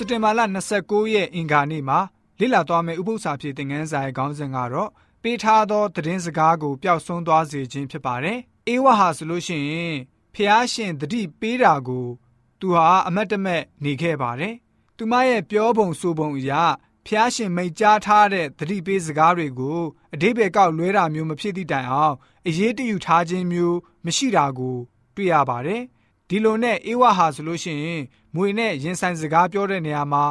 စက်တင်ဘာလ29ရက်အင်္ဂါနေ့မှာလေ့လာသွားမယ့်ဥပုသ္စာဖြစ်တဲ့ငန်းစာရဲ့ခေါင်းစဉ်ကတော့ပေးထားသောသတင်းစကားကိုပျောက်ဆုံးသွားစေခြင်းဖြစ်ပါတယ်။အေဝါဟာဆိုလို့ရှိရင်ဖျားရှင်တတိပေးတာကို သူဟာအမတ်တမဲ့နေခဲ့ပါတယ်။သူမရဲ့ပြောပုံဆိုပုံအရဖျားရှင်မိတ်ကြားထားတဲ့တတိပေးစကားတွေကိုအတိဘေကောက်လွဲတာမျိုးမဖြစ်သည့်တိုင်အောင်အရေးတယူထားခြင်းမျိုးမရှိတာကို တွေ့ရပါတယ်။ ဒီလိုနဲ့အေဝါဟာဆိုလို့ရှိရင်မွေနဲ့ရင်ဆိုင်စကားပြောတဲ့နေရာမှာ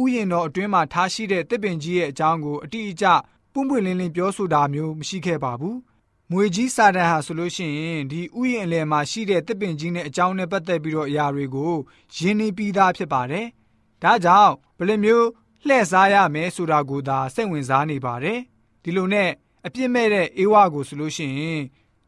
ဥယျင်တော်အတွင်းမှာထားရှိတဲ့တစ်ပင်ကြီးရဲ့အကြောင်းကိုအတိအကျပွန့်ပွန့်လင်းလင်းပြောဆိုတာမျိုးမရှိခဲ့ပါဘူး။မွေကြီးစာတန်ဟာဆိုလို့ရှိရင်ဒီဥယျင်အလယ်မှာရှိတဲ့တစ်ပင်ကြီးနဲ့အကြောင်းနဲ့ပတ်သက်ပြီးတော့အရာတွေကိုရင်းနှီးပြီးသားဖြစ်ပါတယ်။ဒါကြောင့်ဘယ်လိုမျိုးလှည့်စားရမယ်ဆိုတာကိုသာစိတ်ဝင်စားနေပါတယ်။ဒီလိုနဲ့အပြစ်မဲ့တဲ့အေဝါကိုဆိုလို့ရှိရင်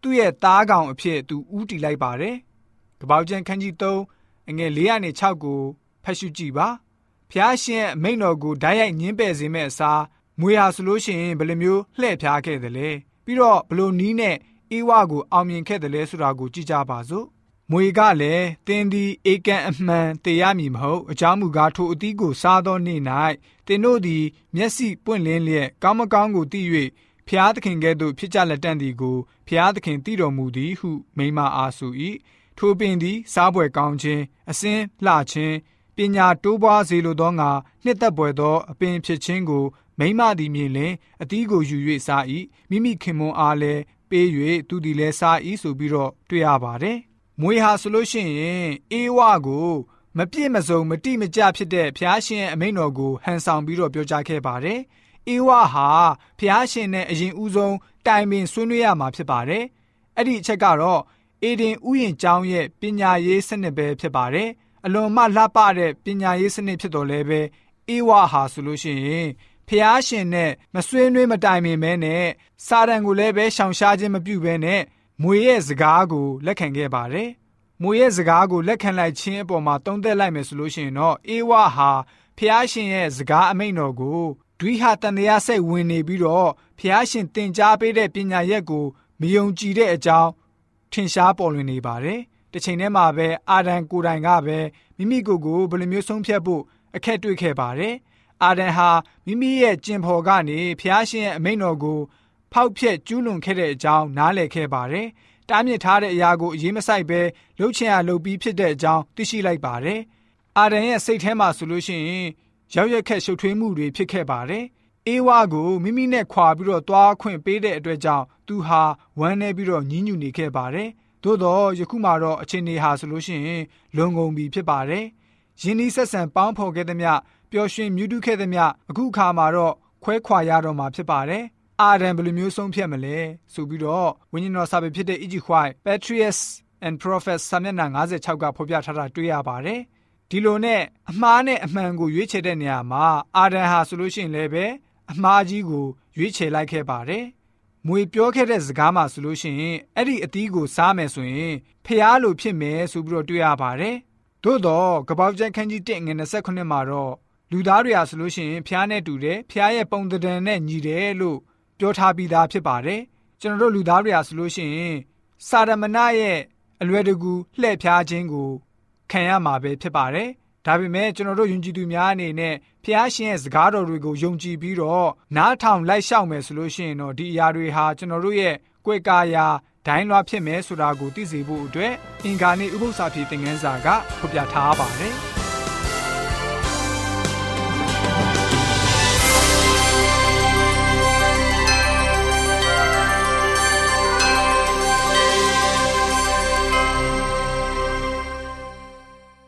သူ့ရဲ့သားကောင်အဖြစ်သူဥတီလိုက်ပါတယ်။ ကပောက်ကျန်ခန်းကြီး3အငယ်4ကနေ6ကိုဖတ်ရှုကြည့်ပါ။ဖျားရှင်ရဲ့မိန့်တော်ကိုဓာတ်ရိုက်ညင်းပယ်စေမဲ့အစားမွေဟာဆိုလို့ရှိရင်ဘယ်လိုမျိုးလှည့်ဖျားခဲ့တယ်လဲပြီးတော့ဘလို့နီးနဲ့အေဝါကိုအောင်မြင်ခဲ့တယ်လဲဆိုတာကိုကြည့်ကြပါစို့မွေကလည်းတင်းသည်အေကန်အမှန်တေရမည်မဟုတ်အကြောင်းမူကားထိုအသီးကိုစားသောနေ့၌တင်းတို့သည်မျက်စိပွင့်လင်းလျက်ကောင်းမကောင်းကိုသိ၍ဖျားသခင်ကဲ့သို့ဖြစ်ကြလက်တန့်သည်ကိုဖျားသခင်တည်တော်မူသည်ဟုမိမအားဆို၏ ထိုပင်သည်စားပွဲကောင်းခြင်းအစင်းလှခြင်းပညာတိုးပွားစေလိုသောငါနှစ်သက်ပွေသောအပင်ဖြစ်ခြင်းကိုမိမသည်မြင်လင်အသီးကိုယူ၍စား၏မိမိခင်မွန်အားလည်းပေး၍သူသည်လည်းစား၏ဆိုပြီးတော့တွေ့ရပါတယ်။မွေဟာဆိုလို့ရှိရင်အေးဝကိုမပြည့်မစုံမတိမကျဖြစ်တဲ့ဖျားရှင်အမိန်တော်ကိုဟန်ဆောင်ပြီးတော့ပြောကြားခဲ့ပါတယ်။အေးဝဟာဖျားရှင်နဲ့အရင်ဦးဆုံးတိုင်ပင်ဆွေးနွေးရမှာဖြစ်ပါတယ်။အဲ့ဒီအချက်ကတော့ အေဒင်ဥယျင်ကျောင်းရဲ့ပညာရေးစနစ်ပဲဖြစ်ပါတယ်။အလွန်မှလှပတဲ့ပညာရေးစနစ်ဖြစ်တော်လဲပဲအေးဝဟာဆိုလို့ရှိရင်ဖျားရှင်နဲ့မဆွေးနွေးမတိုင်ပင်မဲနဲ့စာတန်ကိုလည်းပဲရှောင်ရှားခြင်းမပြုဘဲနဲ့မွေရဲ့စကားကိုလက်ခံခဲ့ပါတယ်။မွေရဲ့စကားကိုလက်ခံလိုက်ခြင်းအပေါ်မှာတုံးသက်လိုက်မယ်ဆိုလို့ရှိရင်တော့အေဝါဟာဖျားရှင်ရဲ့စကားအမိန့်တော်ကိုဒွိဟာတန်တရားစိတ်ဝင်နေပြီးတော့ဖျားရှင်တင် जा ပေးတဲ့ပညာရက်ကိုမယုံကြည်တဲ့အကြောင်း ထင်ရှားပေါ်လွင်နေပါတယ်။တစ်ချိန်တည်းမှာပဲအာဒံကိုတိုင်ကပဲမိမိကိုယ်ကိုဘယ်လိုမျိုးဆုံးဖြတ်ဖို့အခက်တွေ့ခဲ့ပါတယ်။အာဒန်ဟာမိမိရဲ့ကျင်ဖော်ကနေဖျားရှင်ရဲ့အမိန့်တော်ကိုဖောက်ဖျက်ကျူးလွန်ခဲ့တဲ့အကြောင်းနားလည်ခဲ့ပါတယ်။တားမြစ်ထားတဲ့အရာကိုအရေးမဆိုင်ပဲလှုပ်ချင်ရလှုပ်ပြီးဖြစ်တဲ့အကြောင်းသိရှိလိုက်ပါတယ်။အာဒန်ရဲ့စိတ်ထဲမှာဆိုလို့ရှိရင်ရောက်ရက်ခက်ရှုပ်ထွေးမှုတွေဖြစ်ခဲ့ပါတယ်။ အေးဝါကိုမိမိနဲ့ခွာပြီးတော့သွားခွင့်ပေးတဲ့အတွက်ကြောင့်သူဟာဝမ်းနေပြီးတော့ညှဉ်းညူနေခဲ့ပါတယ်။သို့တော့ယခုမှတော့အချိန်နေဟာဆိုလို့ရှိရင်လွန်ကုန်ပြီဖြစ်ပါတယ်။ယင်းဤဆက်ဆံပေါင်းဖော်ခဲ့သမျှပျော်ရွှင်မြူးတူးခဲ့သမျှအခုခါမှာတော့ခွဲခွာရတော့မှာဖြစ်ပါတယ်။အာဒံဘယ်လိုမျိုးဆုံးဖြတ်မလဲဆိုပြီးတော့ဝိညာဉ်တော်စာပေဖြစ်တဲ့ E.G. White Patriots and Prophets စာမျက်နှာ56ကဖော်ပြထားတာတွေ့ရပါတယ်။ဒီလိုနဲ့အမှားနဲ့အမှန်ကိုရွေးချယ်တဲ့နေရာမှာအာဒံဟာဆိုလို့ရှိရင်လည်းပဲ အမှားကြီးကိုရွေးချယ်လိုက်ခဲ့ပါတယ်။မွေပြောခဲ့တဲ့စကားမှာဆိုလို့ရှိရင်အဲ့ဒီအသီးကိုစားမယ်ဆိုရင်ဖျားလိုဖြစ်မယ်ဆိုပြီးတော့တွေ့ရပါတယ်။သို့တော့ကပောက်ကျန်ခန်းကြီး1ငွေ29မှာတော့လူသားတွေဟာဆိုလို့ရှိရင်ဖျားနဲ့တူတယ်ဖျားရဲ့ပုံသဏ္ဍာန်နဲ့ညီတယ်လို့ပြောထားပြီးသားဖြစ်ပါတယ်ကျွန်တော်တို့လူသားတွေဟာဆိုလို့ရှိရင်စာရမဏရဲ့အလွယ်တကူလှည့်ဖျားခြင်းကိုခံရမှာပဲဖြစ်ပါတယ် ဒါပေမဲ့ကျွန်တော်တို့ယုံကြည်သူများအနေနဲ့ဖျားရှင်ရဲ့စကားတော်တွေကိုယုံကြည်ပြီးတော့နားထောင်လိုက်ရှောက်မယ်ဆိုလို့ရှိရင်တော့ဒီအရာတွေဟာကျွန်တော်တို့ရဲ့ကိုယ်ကာယာဒိုင်းလွှားဖြစ်မယ်ဆိုတာကိုသိစေဖို့အတွက်အင်္ဂါနေ့ဥပုသ္စာပြေသင်ခန်းစာကဖော်ပြထားပါတယ်